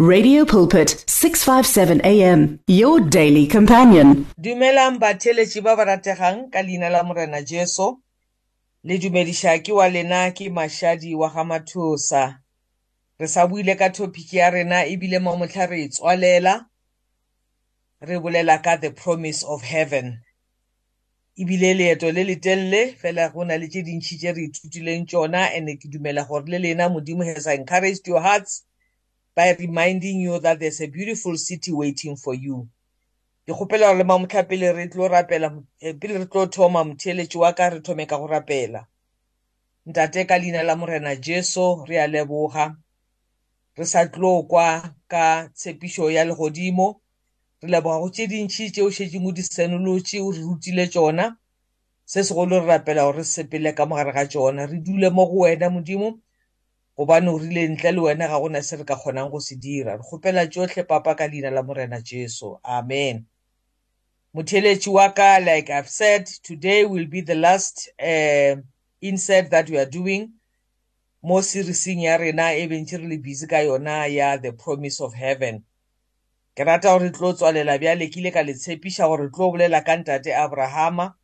Radio Pulpit 657 AM your daily companion. Dumelang batheletši ba ba rategang ka leina la morena Jesu. Le dumediša ke wa lena ke mašadi wa ga mathosa. Re sa buile ka topic ya rena ebile mo motlha re e tswalela. Re bolela ka the promise of heaven. Ebile leeto le le telele fela go na le tše dintšhi tše re ithutileng tšona and ke dumela gore le lena modimo has encouraged your hearts by reminding you that there's a beautiful city waiting for you. Ke kgopela gore le mamotlha pele re tlo rapela eh, pele re tlo thoma motheeletši wa ka re thome ka go rapela. Ntate ka leina la morena Jesu re a leboga. Re sa tlo kwa ka tshepišo ya legodimo. Re leboga go tše dintšhi tšeo šetšeng o di senolotše o re rutile tšona. Se segolo re rapela gore re sepele ka mogare ga tšona. Re dule mo go wena modimo gobane o rile ntle le wena ga gona se re ka kgonang go se dira. Re kgopela tsotlhe papa ka leina la morena jesu. Amen. Motheeletši wa ka like i've said today will be the last uh, insert that we are doing. Mo seriesing ya rena e bentše re le busy ka yona ya the promise of heaven. Ke rata gore re tlo tswalela bjale ke ile ka le tshepiša gore re tlo bolela ka ntate abrahama.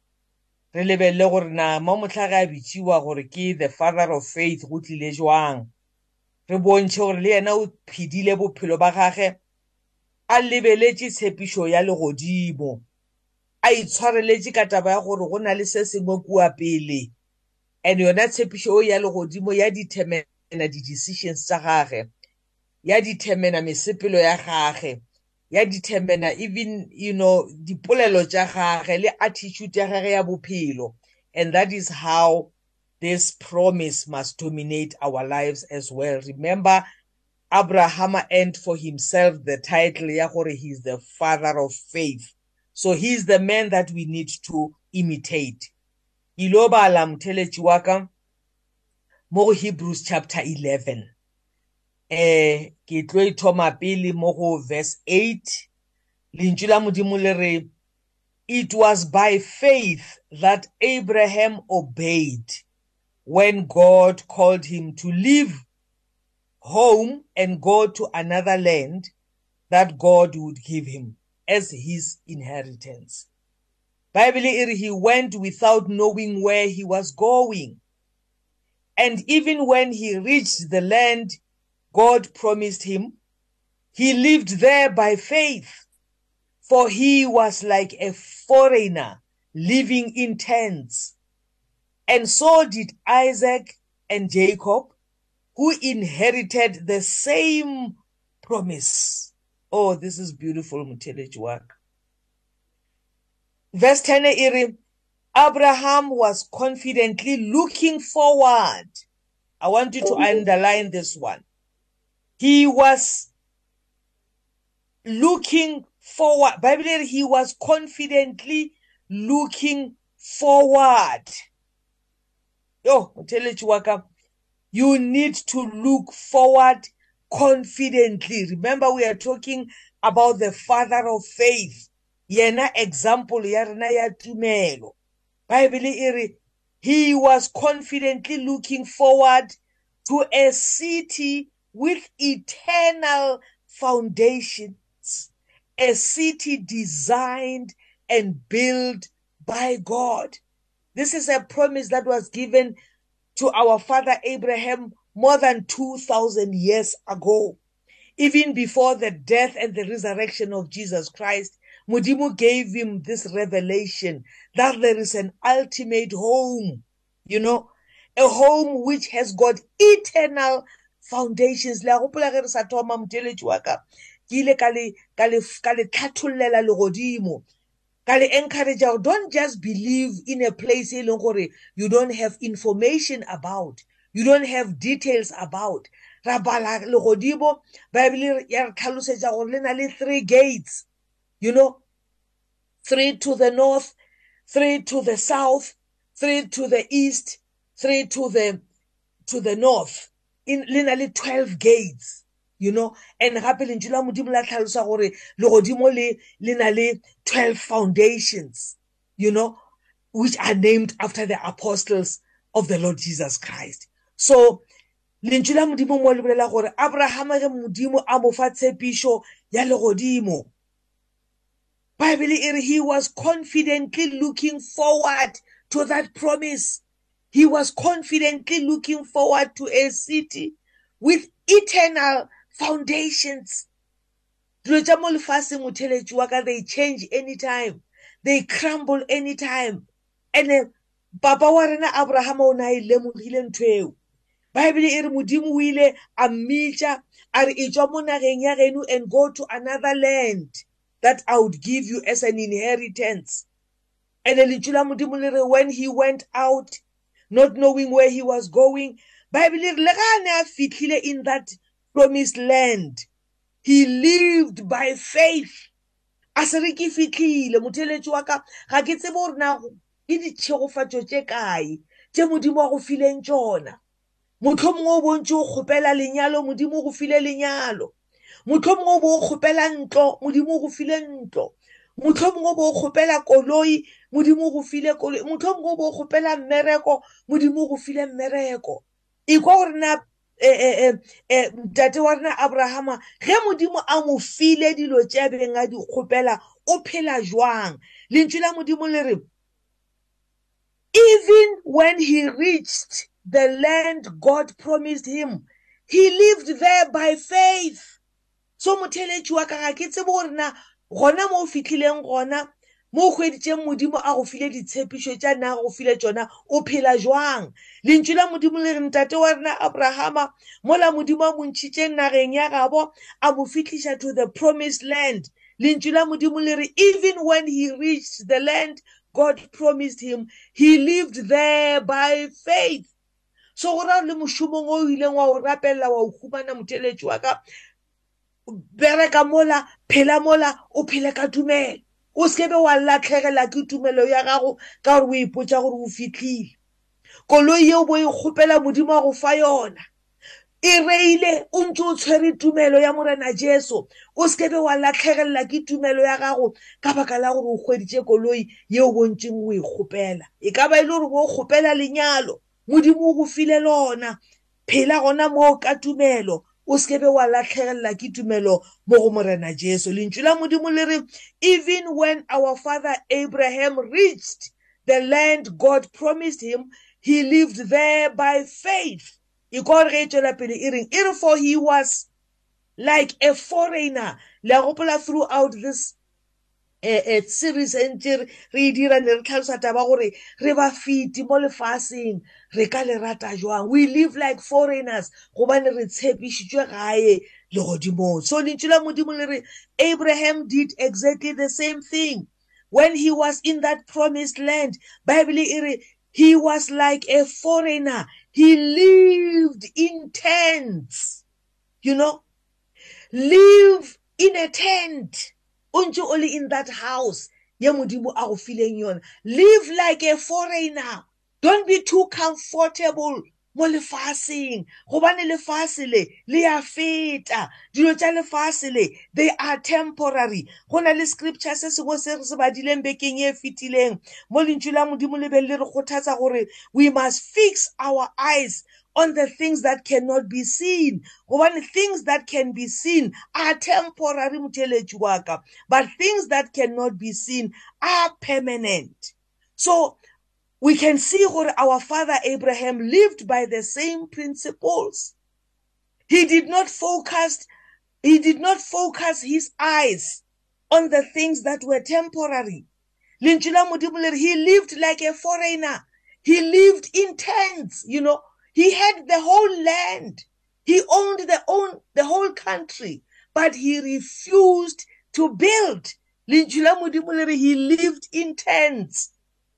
Re lebelele gore na mo motlhage a bitšiwa gore ke the father of faith go tlile jwang? Re bontšhe gore le yena o phedile bophelo ba gage a lebeletše tshepišo ya legodimo a itshwareletše ka taba ya gore go na le se sengwe kua pele. And yona tshepišo ya legodimo ya determina di-decisions tša gage ya determina mesepelo ya gage. Ya determina even you know dipolelo tša gage le attitude ya gage ya bophelo. And that is how this promise must dominate our lives as well. Remember abraham earned for himself the title ya gore he is the father of faith. So he is the man that we need to imitate. Ilo bala motheletši wa ka mo hebrews chapter 11 eh ke tlo ithoma pele mo go verse 8 lentšu la modimo le re it was by faith that abraham obeyed when god called him to leave home and go to another land that god would give him as his inheritance. Bible e re he went without knowing where he was going. And even when he reached the land God promised him. He lived there by faith, for he was like a foreigner living in tents. And so did Isaac and Jacob, who inherited the same promise. Oh, this is beautiful, Muteleji work. Verse 10 iri, Abraham was confidently looking forward. I want you to underline this one he was looking forward. Bible he was confidently looking forward. Yo motheletši wa ka you need to look forward confidently. Remember we are talking about the father of faith. Yena example ya rena ya tumelo. Bible e re he was confidently looking forward to a city with eternal foundations, a city designed and built by God. This is a promise that was given to our father Abraham more than 2,000 years ago. Even before the death and the resurrection of Jesus Christ, Mudimu gave him this revelation that there is an ultimate home, you know, a home which has got eternal foundations le a gopola ge re sa thoma moteletši wa ka ke ile ka le tlhathollela legodimo ka le encourage gore don't just believe in a place e leng gore you don't have information about you don't have details about. Ra bala legodimo bible ya re tlhalosetša gore le na le three gates you know three to the north three to the south three to the east three to the to the north. Le na le 12 gates you know? And gape lentšu la modimo la tlhalosa gore legodimo le le na le 12 foundations you know which are named after the apostles of the lord jesus christ. So lentswe la modimo mo le bolela gore abrahama ge modimo a mo fa tshepišo ya legodimo bible e re he was confidently looking forward to that promise. He was confidently looking forward to a city with eternal foundations. Dilo tša mo lefaseng motheletši wa ka they change anytime. They crumble anytime. And papa wa rena abrahama o ne a e lemogile ntho eo. Bible e re modimo o ile a mmitša a re e tswa mo nageng ya geno and go to another land that i would give you as an inheritance and letswi la modimo le re when he went out not knowing where he was going. Bible e re le ga a ne a fitlhile in that promised land. He lived by faith. A se re ke fitlhile motheletši wa ka ga ke tsebe gore na ke ditšhegofatšo tše kae tše modimo wa go fileng tšona. Motlho mongwe o bontse o kgopela lenyalo modimo o go file lenyalo. Motlho mongwe o bo o kgopela ntlo modimo o go file ntlo. Motlho mongwe o bo o kgopela koloi modimo go file koloi motlho mongwe o bo o kgopela mmereko modimo go file mmereko. Ekwa gore na ntate wa rena abrahama ge modimo a mo file dilo tše beng a di kgopela o phela jwang? Lentswe la modimo le re even when he reached the land god promised him he lived there by faith. So motheletši wa ka ga ke tsebe gore na gona mo o fitlhileng gona mo o hweditšeng modimo a go file ditshepišo tša nna a go file tšona o phela jwang? Lentšu la modimo le re ntate wa rena abrahama mola modimo a montšhitšeng nageng ya gabo a mo fitlhiša to the promised land. Lentšu la modimo le re even when he reached the land god promised him he lived there by faith. So go ra le mošomong o ileng wa o rapelela wa o humana motheletši wa ka bereka mola phela mola o phele ka tumelo. O sekebe wa latlhegela ke tumelo ya gago ka gore o ipotsa gore o fitlhile. Koloi yeo bo e kgopela modimo wa go fa yona. E reile o ntse o tshwere tumelo ya morena jesu. O sekebe wa latlhegelela ke tumelo ya gago ka baka la gore o hweditše koloi yeo bontseng o e kgopela. E ka ba e le gore bo o kgopela lenyalo modimo o go file lona. Phela gona moo ka tumelo. O sekebe wa latlhegelela ke tumelo mo go morena jesu. Lentšu la modimo le re even when our father abraham reached the land god promised him he lived there by faith. E kwa gore ge e tswela pele e reng e re for he was like a foreigner. Le a gopola throughout this series e ntse re e dira ne re tlhalosa taba gore re ba fiti mo lefaseng re ka le rata jwang? We live like foreigners gobane re tshepišitšwe gae legodimong. So lentšu la modimo le re abraham did exactly the same thing. When he was in that promised land bible e re he was like a foreigner. He lived in tents. You know? Live in a tent. O ntse o le in that house ye modimo a go fileng yona. Live like a foreigner. Don't be too comfortable. Mo lefaseng gobane lefase le le ya feta. Dilo tša lefase le they are temporary. Go na le scripture se sengwe se re se badileng bekeng e fetileng. Mo lentšu la modimo le be le re kgothatsa gore we must fix our eyes on the things that cannot be seen. Gobane things that can be seen are temporary motheletši wa ka. But things that cannot be seen are permanent. So we can see that our father Abraham lived by the same principles. He did not focus, he did not focus his eyes on the things that were temporary. He lived like a foreigner. He lived in tents, you know. He had the whole land. He owned the own the whole country, but he refused to build. He lived in tents.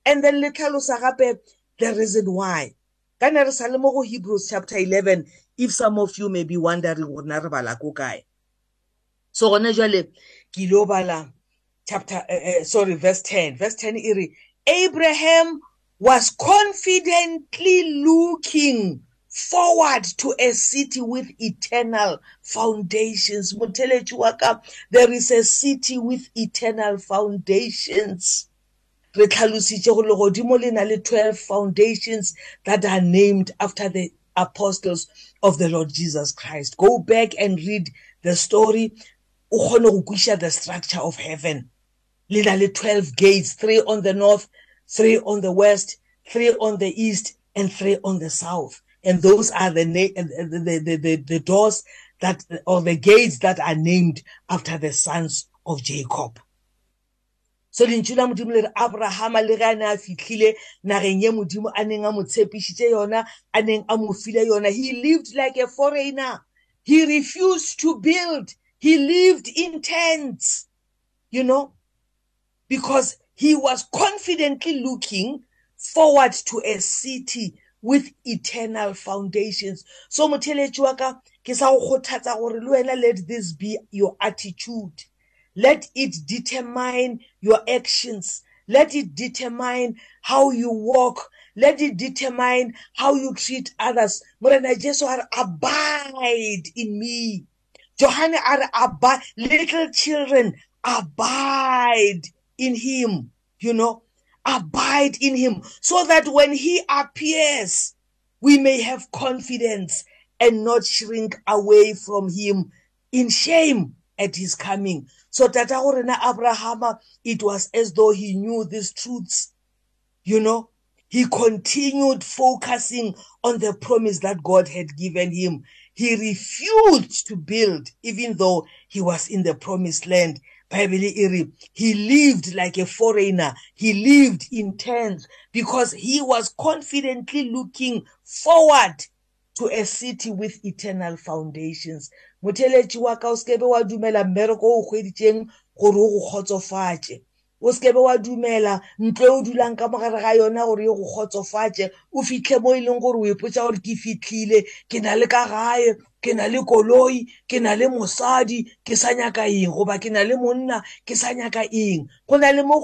And then le tlhalosa gape the reason why. Ka ne re sa le mo go hebrews chapter 11 if some of you may be wondering gore na re bala ko kae? So gone jwale ke ile bala chapter uh, uh, sorry verse 10 verse 10 e re abraham was confidently looking forward to a city with eternal foundations. Motheletši wa ka there is a city with eternal foundations. Re tlhalositše go legodimo le na le 12 foundations that are named after the apostles of the Lord Jesus Christ. Go back and read the story. The structure of heaven. Literally 12 gates, three on the north, three on the west, three on the east, and three on the south. And those are the, the, the, the, the doors that, or the gates that are named after the sons of Jacob. So lentswe la modimo le re abrahama le ge a ne a fitlhile nageng ye modimo a neng a mo tshepišitše yona a neng a mo file yona. He lived like a foreigner. He refused to build. He lived in tents you know because he was confidently looking forward to a city with eternal foundations. So motheletši wa ka ke sa go kgothatsa gore le wena let this be your attitude. Let it determine your actions. Let it determine how you walk. Let it determine how you treat others. Morena jesu a re abide in me. Johane a re abide little children abide in him you know. Abide in him so that when he appears we may have confidence and not shrink away from him in shame. At his coming. So tata go rena abrahama it was as though he knew these truths you know. He continued focusing on the promise that god had given him. He refused to build even though he was in the promised land. Bible e he lived like a foreigner. He lived in tents because he was confidently looking forward to a city with eternal foundations. Motheletši wa ka o sekebe wa dumela mmereko o hweditšeng gore o go kgotsofatše o sekebe wa dumela ntlo o dulang ka mogare ga yona gore e go kgotsofatše o fitlhe mo e leng gore o ipotsa gore ke fitlhile ke na le ka gae ke na le koloi ke na le mosadi ke sa nyaka eng? Goba ke na le monna ke sa nyaka eng? Go na le mo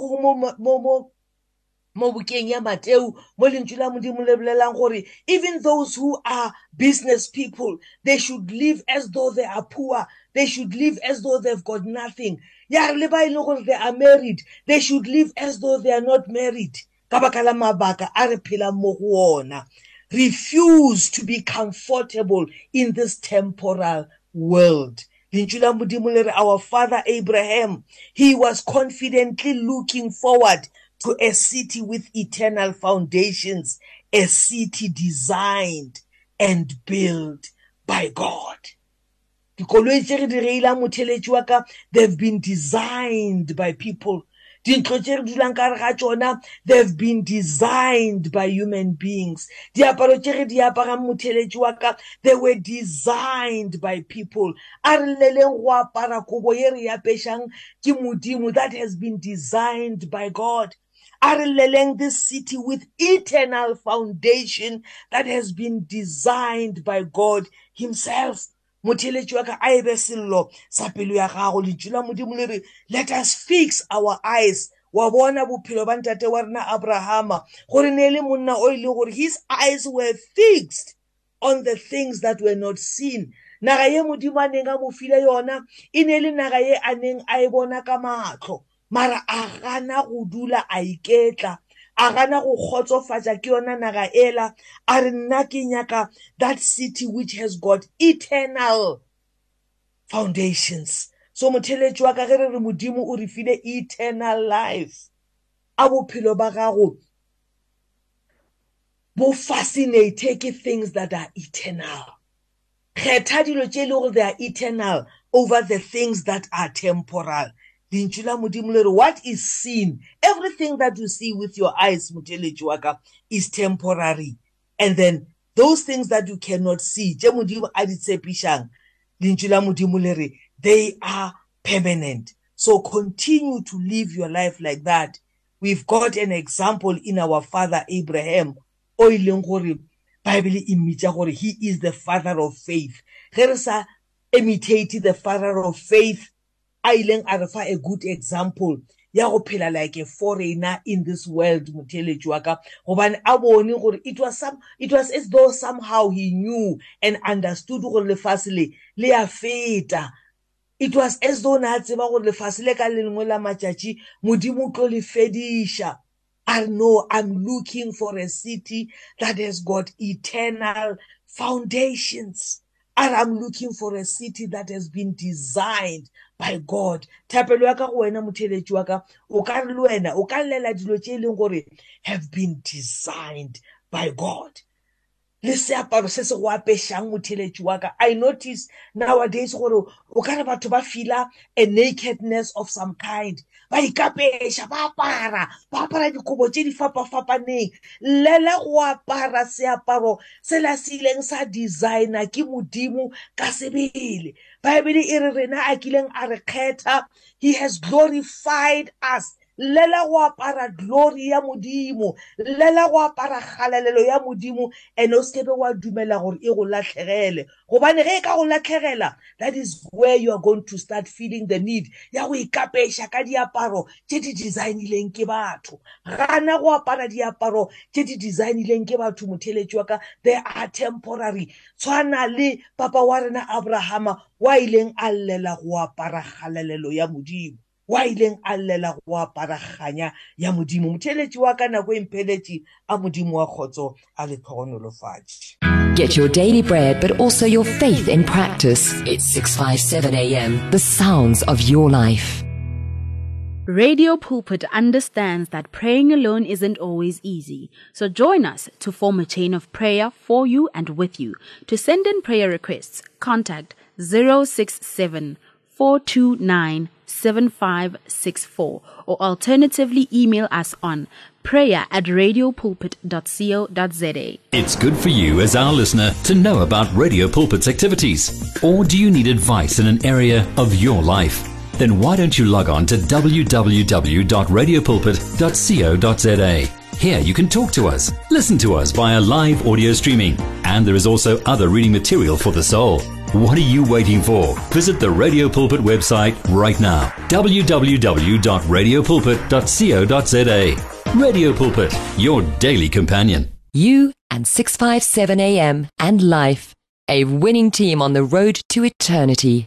mo bukeng ya mateo mo lentswe la modimo le bolelang gore even those who are business people they should live as though they are poor. They should live as though they've got nothing. Ya re le ba e leng gore they are married they should live as though they are not married. Ka baka la mabaka a re phelang mo go ona. Refuse to be comfortable in this temporal world. Lentswe la modimo le re our father abraham he was confidently looking forward to a city with eternal foundations, a city designed and built by God. dikoloi tse re di reila motheletši wa ka they've been designed by people. Dintlo tse re dulang ka re ga tsona they've been designed by human beings. Diaparo tse re di aparang motheletši wa ka they were designed by people. A re lleleng go apara kobo ye re apešang ke modimo that has been designed by god. Are this city with eternal foundation that has been designed by God himself. Motheletši wa ka a ebe sello sa pelo ya gago lentšu la modimo le re let us fix our eyes. Wa bona bophelo ba ntate wa rena abrahama gore ne le monna o ile gore his eyes were fixed on the things that were not seen. Naga ye modimo a neng a mo file yona e ne le naga ye a neng a e bona ka matlho. Mara a gana go dula a iketla a gana go kgotsofatsa ke yona naga ela a re nna ke nyaka that city which has got eternal foundations. So motheletši wa ka ge re re modimo o re file eternal life a bophelo ba gago bo fascinate ke things that are eternal. Kgetha dilo tše e le gore they are eternal over the things that are temporal. Lentšu la modimo le re what is seen everything that you see with your eyes motheletši wa ka is temporary. And then those things that you cannot see tše modimo a di tshepišang lentšu la modimo le re they are permanent. So continue to live your life like that. We've got an example in our father abraham o e leng gore bible e mmitša gore he is the father of faith. Ge re sa imitate the father of faith a ileng a re fa a good example ya go phela like a foreigner in this world motheletši wa ka. Gobane a bone gore it was some it was as though somehow he knew and understood gore lefase le le ya feta. It was as though na tseba gore lefase le ka le lengwe la matšatši modimo tlo le fediša I know I'm looking for a city that has got eternal foundations. Are I'm looking for a city that has been designed by God. Thapelo ya ka go wena motheletši wa ka o ka re le wena o ka llela dilo tše e leng gore have been designed by God. Le seaparo se se go apešang motheletši wa ka. I notice nowadays gore o ka re batho ba fila a nakedness of some kind. Ba ikapeša ba apara ba apara dikobo tše di fapafapaneng. Lele go apara seaparo se la se ileng sa designer ke modimo ka sebele baebele e re rena a kileng a re kgetha he has glorified us. Llela go apara glory ya modimo. Llela go apara kgalelelo ya modimo and o sekebe wa dumela gore e go latlhegele. Gobane ge e ka go latlhegela that is where you are going to start feeling the need ya go ikapeša ka diaparo tše di designileng ke batho. Gana go apara diaparo tše di designileng ke batho motheletši wa ka they are temporary. Tshwana le papa wa rena abrahama wa ileng a llela go apara kgalelelo ya modimo. Wa ileng a llela go apara kganya ya modimo motheletši wa ka nako e mpheletše a modimo wa kgotso a le tlhogonolofatše Get your daily bread, but also your faith in practice. It's 657 AM. The sounds of your life. Radio Pulpit understands that praying alone isn't always easy. So join us to form a chain of prayer for you and with you. To send in prayer requests, contact 067 429 7564 or alternatively email us on prayer at radiopulpit.co.za. It's good for you as our listener to know about Radio Pulpit's activities. Or do you need advice in an area of your life? Then why don't you log on to www.radiopulpit.co.za? Here you can talk to us, listen to us via live audio streaming, and there is also other reading material for the soul. What are you waiting for? Visit the Radio Pulpit website right now www.radiopulpit.co.za. Radio Pulpit, your daily companion. You and 657 AM and life. A winning team on the road to eternity.